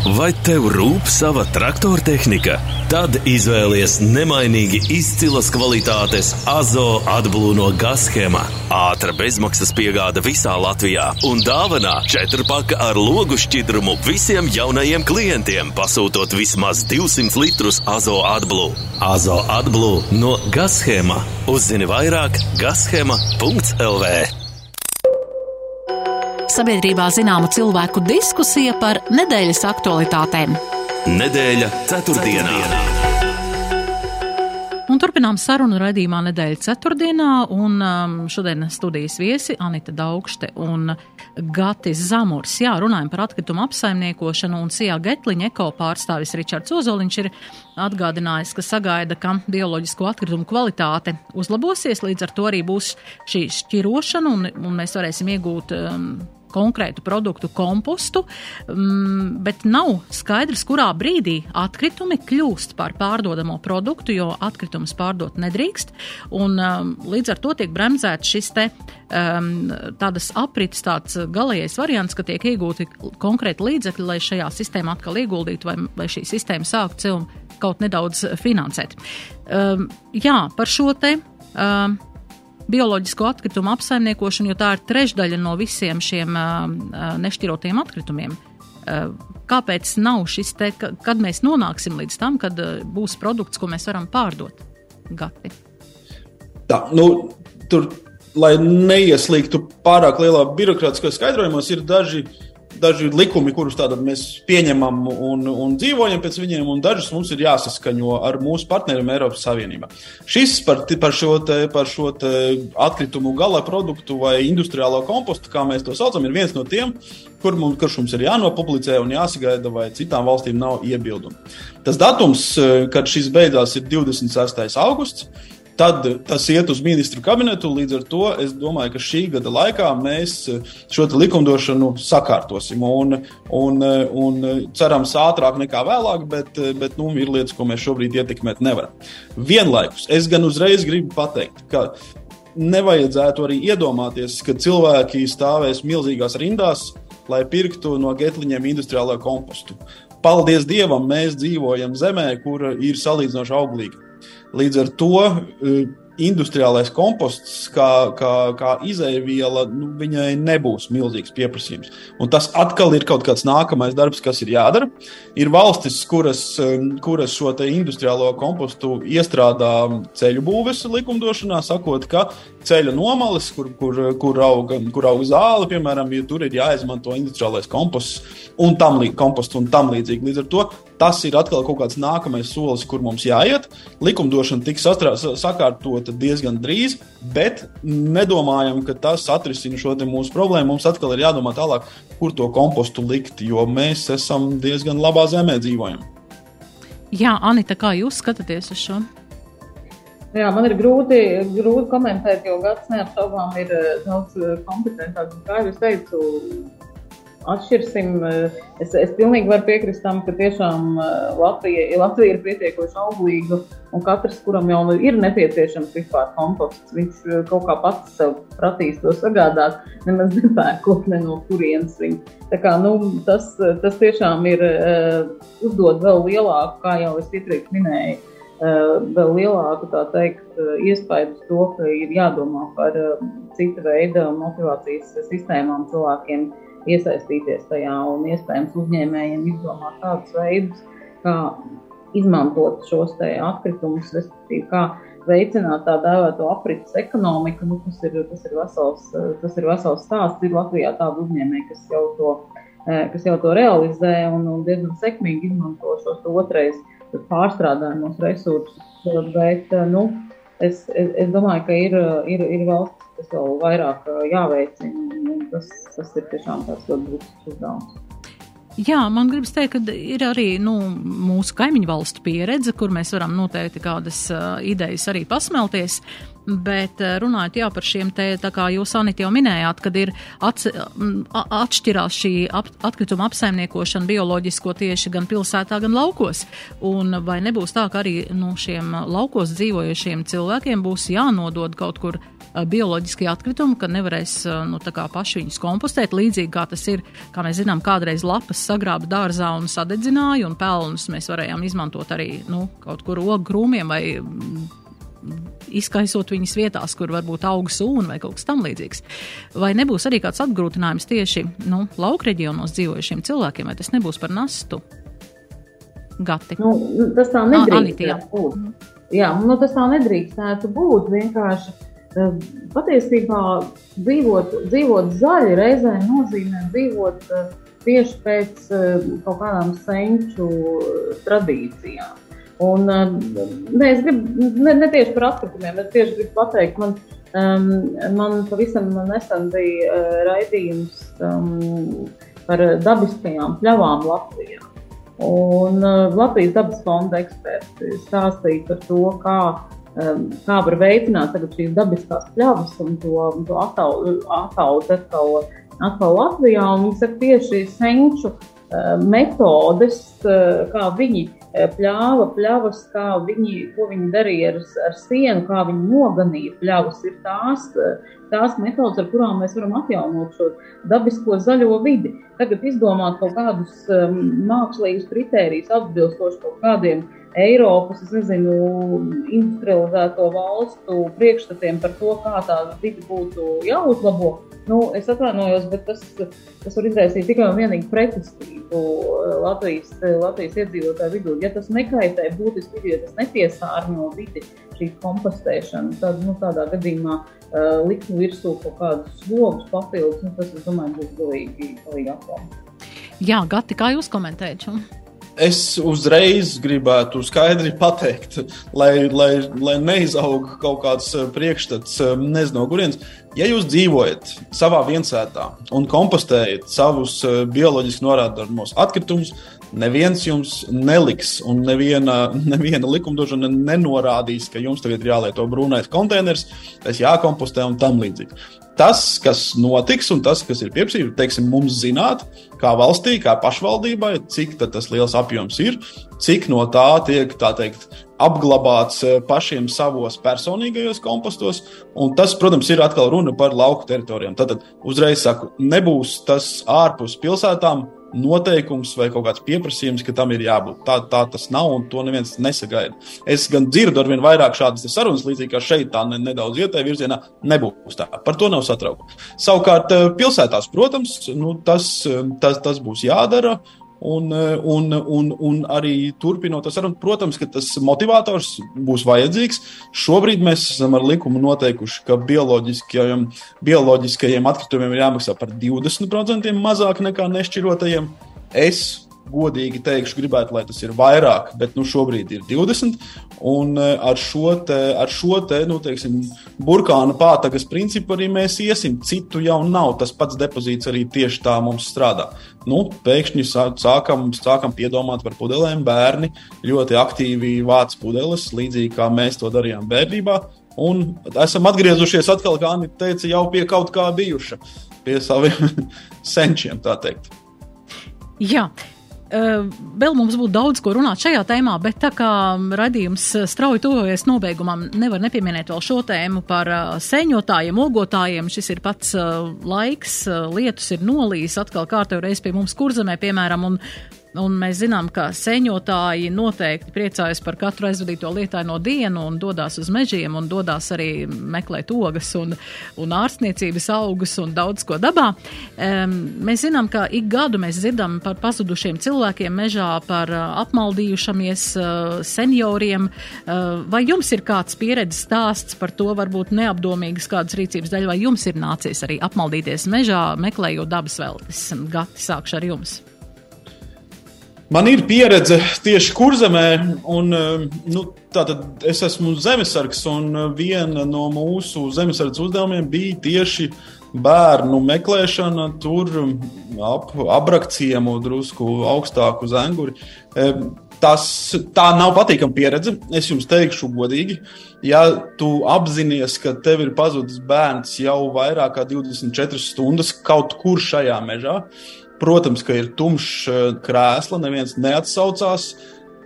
Speaker 4: Vai tev rūp sava traktora tehnika? Tad izvēlies nemainīgi izcilas kvalitātes Azo atblūno no Gazhema. Ātra bezmaksas piegāda visā Latvijā un dāvanā četrpaka ar logu šķidrumu visiem jaunajiem klientiem, pasūtot vismaz 200 litrus Azo atblū. Azo atblū no Gazhema. Uzzini vairāk gazhema.lv
Speaker 1: sabiedrībā zināma cilvēku diskusija par nedēļas aktualitātēm.
Speaker 4: Nedēļa ceturtdienā.
Speaker 1: Un turpinām sarunu raidījumā nedēļas ceturtdienā, un um, šodien studijas viesi Anita Daugšte un Gatis Zamurs. Jā, runājam par atkritumu apsaimniekošanu, un Sijā Getliņa eko pārstāvis Ričards Ozoliņš ir atgādinājis, ka sagaida, ka bioloģisko atkritumu kvalitāte uzlabosies, līdz ar to arī būs šī šķirošana, un, un mēs varēsim iegūt um, konkrētu produktu kompostu, mm, bet nav skaidrs, kurā brīdī atkritumi kļūst par pārdodamo produktu, jo atkritumus pārdot nedrīkst. Un, um, līdz ar to tiek bremzēts šis te um, tādas aprites, tāds galējais variants, ka tiek iegūti konkrēti līdzekļi, lai šajā sistēmā atkal ieguldītu vai, vai šī sistēma sāktu cilvēku kaut nedaudz finansēt. Um, jā, par šo te. Um, bioloģisko atkritumu apsaimniekošanu, jo tā ir trešdaļa no visiem šiem uh, nešķirotiem atkritumiem. Uh, kāpēc nav šis te, kad mēs nonāksim līdz tam, kad uh, būs produkts, ko mēs varam pārdot? Gati.
Speaker 3: Tā, nu, tur, lai neieslīgtu pārāk lielā birokrātiskā skaidrojumos, ir daži daži likumi, kurus mēs pieņemam un, un dzīvojam pēc viņiem, un dažus mums ir jāsaskaņo ar mūsu partneriem Eiropas Savienībā. Šis par, par šo, te, par šo atkritumu gala produktu vai industriālo kompostu, kā mēs to saucam, ir viens no tiem, kur mums, kurš mums ir jānopublicē un jāsagaida, vai citām valstīm nav iebildumu. Tas datums, kad šis beidzās, ir 26. augusts. Tad tas iet uz ministru kabinetu. Līdz ar to es domāju, ka šī gada laikā mēs šo likumdošanu sakārtosim. Un, un, un cerams, ātrāk nekā vēlāk, bet, bet nu, ir lietas, ko mēs šobrīd ietekmēt nevaram. Vienlaikus es gan uzreiz gribu pateikt, ka nevajadzētu arī iedomāties, ka cilvēki stāvēs milzīgās rindās, lai pirktu no getliņiem industriālo kompostu. Paldies Dievam, mēs dzīvojam zemē, kur ir salīdzinoši auglīga. Līdz ar to eh, industriālais komposts, kā, kā, kā izēviela, nu, viņai nebūs milzīgs pieprasījums. Un tas atkal ir kaut kāds nākamais darbs, kas ir jādara. Ir valstis, kuras, um, kuras šo industriālo kompostu iestrādā ceļu būves likumdošanā, sakot, ka ceļa nomales, kur, kur, kur, auga, kur auga zāle, piemēram, ja tur ir jāizmanto industriālais komposts un tam, komposts un tam līdzīgi. Līdz ar to tas ir atkal kaut kāds nākamais solis, kur mums jāiet. Likumdošana tiks sakārtota diezgan drīz, bet nedomājam, ka tas atrisina šo mūsu problēmu. Mums atkal ir jādomā tālāk, kur to kompostu likt, jo mēs esam diezgan labā zemē dzīvojam.
Speaker 1: Jā, Anita, kā jūs skatāties uz šo?
Speaker 2: Jā, man ir grūti, grūti komentēt, jo gads neapšaubām ir eh, daudz eh, kompetentāks. Kā jau es teicu, atšķirsim. Eh, es, es pilnīgi varu piekrist tam, ka tiešām eh, Latvija, Latvija ir pietiekoši auglīga un katrs, kuram jau nu ir nepieciešams vispār komposts, viņš eh, kaut kā pats sev pratīs to sagādāt, nemaz nepērkot ne no kurienes viņu. Tā kā, nu, tas, tas tiešām ir uh, uzdod vēl lielāku, kā jau es iepriekš minēju, uh, vēl lielāku teikt, uh, iespēju uz to, ka ir jādomā par uh, cita veida motivācijas sistēmām cilvēkiem. Uh, iesaistīties tajā un iespējams uzņēmējiem izdomāt tādus veidus, kā izmantot šos atkritumus, respektīvi, kā veicināt tā dēvēto aprits ekonomiku. Nu, tas, ir, tas, ir vesels, tas ir vesels stāsts. Ir Latvijā tādi uzņēmēji, kas jau to, kas jau to realizē un, un diezgan sekmīgi izmanto šos otrais pārstrādājumos resursus. Bet, nu, es, es, es domāju, ka ir, ir, ir valsts, kas vēl vairāk jāveicina tas, tas ir tiešām tāds ļoti būtisks uzdevums.
Speaker 1: Jā, man gribas teikt, ka ir arī nu, mūsu kaimiņu valstu pieredze, kur mēs varam noteikti kādas uh, idejas arī pasmelties. Bet runājot jā, par šiem te, kā jūs, Anita, jau minējāt, kad ir ats, atšķirās šī ap, atkrituma apsaimniekošana bioloģisko tieši gan pilsētā, gan laukos. Un vai nebūs tā, ka arī nu, šiem laukos dzīvojušiem cilvēkiem būs jānodod kaut kur bioloģiskie atkritumi, ka nevarēs nu, paši viņus kompostēt. Līdzīgi kā tas ir, kā mēs zinām, kādreiz lapas sagrāba dārzā un sadedzināja, un pelnus mēs varējām izmantot arī nu, kaut kur ogu krūmiem vai izkaisot viņas vietās, kur varbūt aug sūna vai kaut kas tamlīdzīgs. Vai nebūs arī kāds atgrūtinājums tieši nu, lauku reģionos dzīvojušiem cilvēkiem, vai tas nebūs par nastu? Gati.
Speaker 2: Nu, tas tā nedrīkst būt. Jā, nu, tas tā nedrīkstētu būt. Vienkārši Eh, patiesībā dzīvot, dzīvot zaļi reizē nozīmē dzīvot eh, tieši pēc eh, kaut kādām senču tradīcijām. Un, ne, es gribu ne, ne tieši par atkritumiem, bet tieši gribu pateikt, man, um, man pavisam nesen bija uh, raidījums um, par dabiskajām pļavām Latvijā. Un uh, Latvijas dabas fonda eksperti stāstīja par to, kā Um, kā var veicināt šīs dabiskās pļavas un to, to attaugt atkal, atkal Latvijā. Viņi saka, tieši senču uh, metodes, uh, kā viņi uh, pļāva pļavas, kā viņi, ko viņi darīja ar, ar sienu, kā viņi noganīja pļavas, ir tās, tās metodas, ar kurām mēs varam atjaunot šo dabisko zaļo vidi. Tagad izdomāt kaut kādus um, mākslīgus kritērijus atbilstoši kaut kādiem uh, Eiropas, es nezinu, industrializēto valstu priekšstatiem par to, kā tā vidi būtu jāuzlabo. Nu, es atvainojos, bet tas, tas var izraisīt tikai un vienīgi pretestību Latvijas, Latvijas iedzīvotāju vidū. Ja tas nekaitē būtiski ja tas nepiesārņo vidi, šī kompostēšana, tad nu, tādā gadījumā uh, likt virsū kaut kādus slogus papildus, nu, tas, es domāju, būs galīgi, galīgi apgādājums.
Speaker 1: Jā, Gati, kā jūs komentējat?
Speaker 3: Es uzreiz gribētu skaidri pateikt, lai, lai, lai neizaug kaut kāds eh, priekšstats, eh, nezinu, no kurienes. Ja jūs dzīvojat savā viensētā un kompostējat savus eh, bioloģiski norādāmos atkritumus, neviens jums neliks, un neviena, neviena likumdošana nenorādīs, ka jums tagad ir jālieto brūnais konteiners, tas jākompostē un tam līdzīgi tas, kas notiks, un tas, kas ir pieprasīts, teiksim, mums zināt, kā valstī, kā pašvaldībai, cik tas liels apjoms ir, cik no tā tiek tā teikt, apglabāts eh, pašiem savos personīgajos kompostos. Un tas, protams, ir atkal runa par lauku teritorijām. Tad, uzreiz saku, nebūs tas ārpus pilsētām noteikums vai kaut kāds pieprasījums, ka tam ir jābūt. Tā, tā tas nav, un to neviens nesagaida. Es gan dzirdu ar vien vairāk šādas sarunas, līdzīgi kā šeit, tā nedaudz ietē virzienā, nebūs tā. Par to nav satraukuma. Savukārt, eh, pilsētās, protams, nu, tas, eh, tas, tas būs jādara. Un, un, un, un arī turpinot to sarunu, protams, ka tas motivators būs vajadzīgs. Šobrīd mēs esam ar likumu noteikuši, ka bioloģiskajiem, bioloģiskajiem atkritumiem ir jāmaksā par 20% mazāk nekā nešķirotajiem. Es godīgi teikšu, gribētu, lai tas ir vairāk, bet nu, šobrīd ir 20. Un eh, ar šo, te, ar šo te, nu, teiksim, burkānu pātagas principu arī mēs iesim. Citu jau nav. Tas pats depozīts arī tieši tā mums strādā. Nu, pēkšņi sākam, sākam piedomāt par pudelēm. Bērni ļoti aktīvi vāc pudeles, līdzīgi kā mēs to darījām bērnībā. Un esam atgriezušies atkal, kā Anita teica, jau pie kaut kā bijuša, pie saviem [LAUGHS] senčiem, tā teikt.
Speaker 1: Jā, Vēl mums būtu daudz ko runāt šajā tēmā, bet tā kā radījums strauji tuvojas nobeigumam, nevar nepieminēt vēl šo tēmu par sēņotājiem, ogotājiem. Šis ir pats laiks, lietus ir nolīs atkal kārtējo reizi pie mums kurzemē, piemēram, un Un mēs zinām, ka seņotāji noteikti priecājas par katru aizvadīto lietaino dienu un dodas uz mežiem un dodas arī meklēt ogas un, un ārstniecības augus un daudz ko dabā. Um, mēs zinām, ka ik gadu mēs dzirdam par pazudušiem cilvēkiem mežā, par uh, apmaldījušamies uh, senioriem. Uh, vai jums ir kāds pieredzes stāsts par to, varbūt neapdomīgas kādas rīcības daļa, vai jums ir nācies arī apmaldīties mežā, meklējot dabas veltes? Gati, sākšu ar jums.
Speaker 3: Man ir pieredze tieši kurzemē, un um, nu, tātad es esmu zemesargs, un uh, viena no mūsu zemesardzes uzdevumiem bija tieši bērnu meklēšana, tur um, ap abrakciemu, drusku augstāku zenguri. Um, tas, tā nav patīkama pieredze. Es jums teikšu, godīgi, ja tu apzinājies, ka tev ir pazudis bērns jau vairāk kā 24 stundas kaut kur šajā mežā, Protams, ka ir tumšs eh, krēsla, neviens neatsaucās.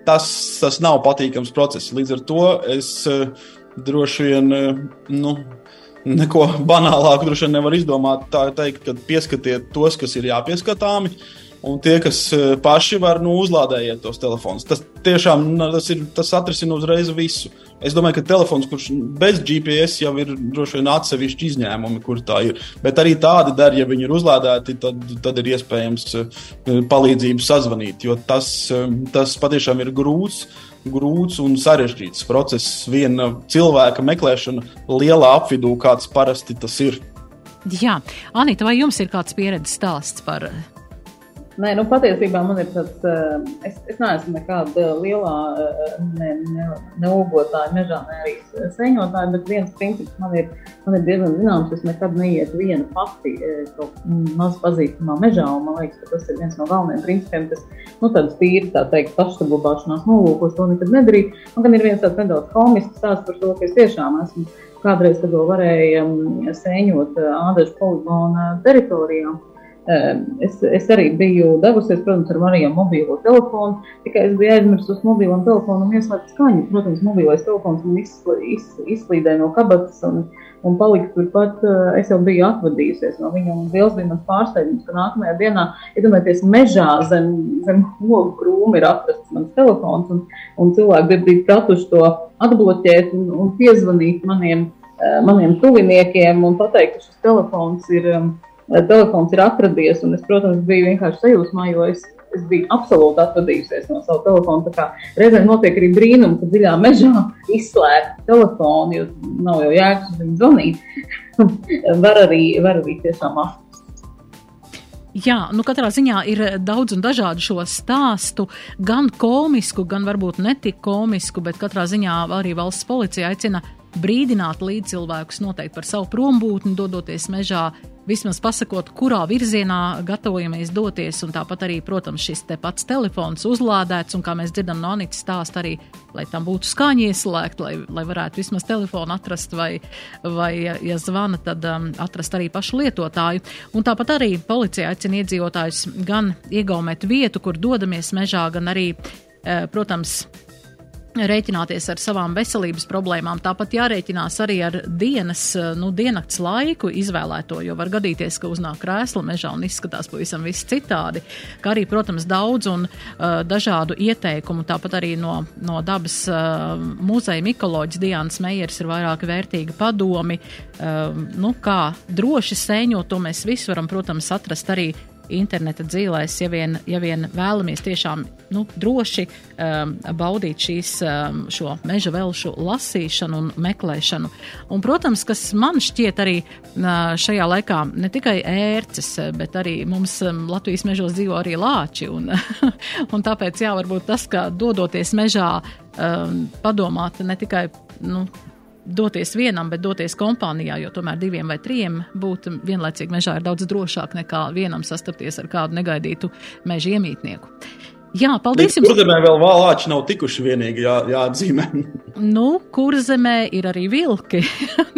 Speaker 3: Tas, tas nav patīkams process. Līdz ar to es eh, droši vien eh, nu, neko banālāku droši vien nevaru izdomāt. Tā teikt, ka pieskatiet tos, kas ir jāpieskatāmi. Un tie, kas paši var, nu, uzlādējiet tos telefonus. Tas tiešām tas, ir, tas atrisina uzreiz visu. Es domāju, ka telefons, kurš bez GPS jau ir droši vien atsevišķi izņēmumi, kur tā ir. Bet arī tādi der, ja viņi ir uzlādēti, tad, tad ir iespējams eh, palīdzību sazvanīt. Jo tas, eh, tas patiešām ir grūts grūts un sarežģīts process. Viena cilvēka meklēšana lielā apvidū, kāds parasti tas ir.
Speaker 1: Jā, Anita, vai jums ir kāds pieredzes stāsts par
Speaker 2: Nē, nu, patiesībā man ir tāds, eh, es, es neesmu nekāda lielā eh, ne, ne, neogotāja mežā, ne arī sēņotāja, bet viens princips man ir, man ir diezgan zināms, es nekad neietu viena pati eh, kaut maz pazīstamā mežā, un man liekas, ka tas ir viens no galvenajiem principiem, kas, nu, tāds tīri, tā teikt, pašsaglabāšanās nolūkos to nekad nedarīt. Man gan ir viens tāds nedaudz komisks stāsts par to, ka es tiešām esmu kādreiz, kad vēl varēja mm, sēņot ādažu poligonu teritorijām, Es, es arī biju devusies, protams, ar Mariju mobilo telefonu. Tikai es biju aizmirsis uz mobilo telefonu un ieslēgt skaņu. Protams, mobilais telefons man izsl, iz, izslīdēja no kabatas un, un palika turpat. Es jau biju atvadījusies no viņa. Liels bija mans pārsteigums, ka nākamajā dienā, iedomājieties, mežā zem, zem logu krūma ir atrasts mans telefons. Un, un cilvēki bija pratuši to atbloķēt un, un piezvanīt maniem, maniem tuviniekiem un pateikt, ka šis telefons ir. Um, telefons ir atradies, un es, protams, biju vienkārši sajūsmā, jo es, es biju absolūti atvadījusies no sava telefona. Reizēm notiek arī brīnumi, ka dziļā mežā izslēgt telefonu, jo nav jau jēgas viņu zvanīt. [LAUGHS] var, arī, var arī tiešām atrast.
Speaker 1: Jā, nu katrā ziņā ir daudz un dažādu šo stāstu, gan komisku, gan varbūt netik komisku, bet katrā ziņā arī valsts policija aicina brīdināt līdzcilvēkus noteikti par savu prombūtni, dodoties mežā, vismaz pasakot, kurā virzienā gatavojamies doties, un tāpat arī, protams, šis te pats telefons uzlādēts, un kā mēs dzirdam no Anitas stāst arī, lai tam būtu skaņa ieslēgta, lai, lai varētu vismaz telefonu atrast, vai, vai ja zvana, tad um, atrast arī pašu lietotāju. Un tāpat arī policija aicina iedzīvotājus gan iegaumēt vietu, kur dodamies mežā, gan arī, eh, protams, rēķināties ar savām veselības problēmām. Tāpat jārēķinās arī ar dienas, nu, diennakts laiku izvēlēto, jo var gadīties, ka uznāk krēsla mežā un izskatās pavisam viss citādi. Kā arī, protams, daudz un uh, dažādu ieteikumu, tāpat arī no, no dabas uh, muzeja mikoloģis Diānas Meijers ir vairāk vērtīgi padomi, uh, nu, kā droši sēņot, to mēs visu varam, protams, atrast arī interneta dzīvēs, ja vien, ja vien vēlamies tiešām nu, droši um, baudīt šīs, um, šo meža velšu lasīšanu un meklēšanu. Un, protams, kas man šķiet arī uh, šajā laikā ne tikai ērces, bet arī mums um, Latvijas mežos dzīvo arī lāči. Un, [LAUGHS] un tāpēc, jā, varbūt tas, ka dodoties mežā, um, padomāt ne tikai. Nu, doties vienam, bet doties kompānijā, jo tomēr diviem vai trim būt vienlaicīgi mežā ir daudz drošāk nekā vienam sastapties ar kādu negaidītu meža iemītnieku. Jā, paldies jums!
Speaker 3: Kurzemē vēl vālāči nav tikuši vienīgi jā, jāatzīmē.
Speaker 1: nu, kurzemē ir arī vilki.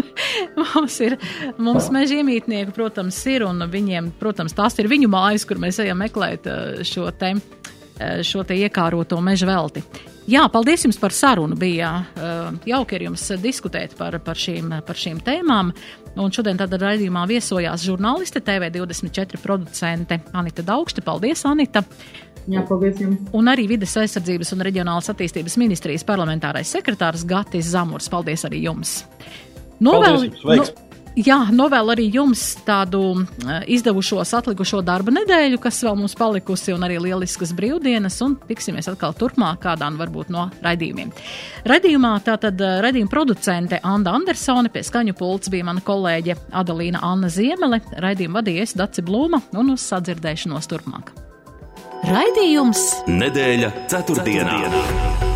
Speaker 1: [LAUGHS] mums ir, mums meža iemītnieki, protams, ir, un viņiem, protams, tās ir viņu mājas, kur mēs ejam meklēt eh, šo te, eh, šo te iekāroto meža velti. Jā, paldies jums par sarunu. Bija uh, jauki ar jums diskutēt par, par, šīm, par šīm tēmām. Un šodien tādā raidījumā viesojās žurnāliste, TV24 producente Anita Daugšte. Paldies, Anita!
Speaker 2: Jā, paldies jums.
Speaker 1: Un arī Vides aizsardzības un reģionālas attīstības ministrijas parlamentārais sekretārs Gatis Zamurs. Paldies arī jums!
Speaker 3: Novēl, paldies, jums
Speaker 1: Jā, novēl arī jums tādu eh, izdevušos atlikušo darba nedēļu, kas vēl mums palikusi, un arī lieliskas brīvdienas, un tiksimies atkal turpmāk kādā varbūt no raidījumiem. Raidījumā tātad eh, raidījuma producente Anda Andersone, pie skaņu pults bija mana kolēģe Adalīna Anna Ziemele, raidījumu vadīja es Daci Blūma, un uz sadzirdēšanos turpmāk.
Speaker 4: Raidījums Nedēļa ceturtdienā. ceturtdienā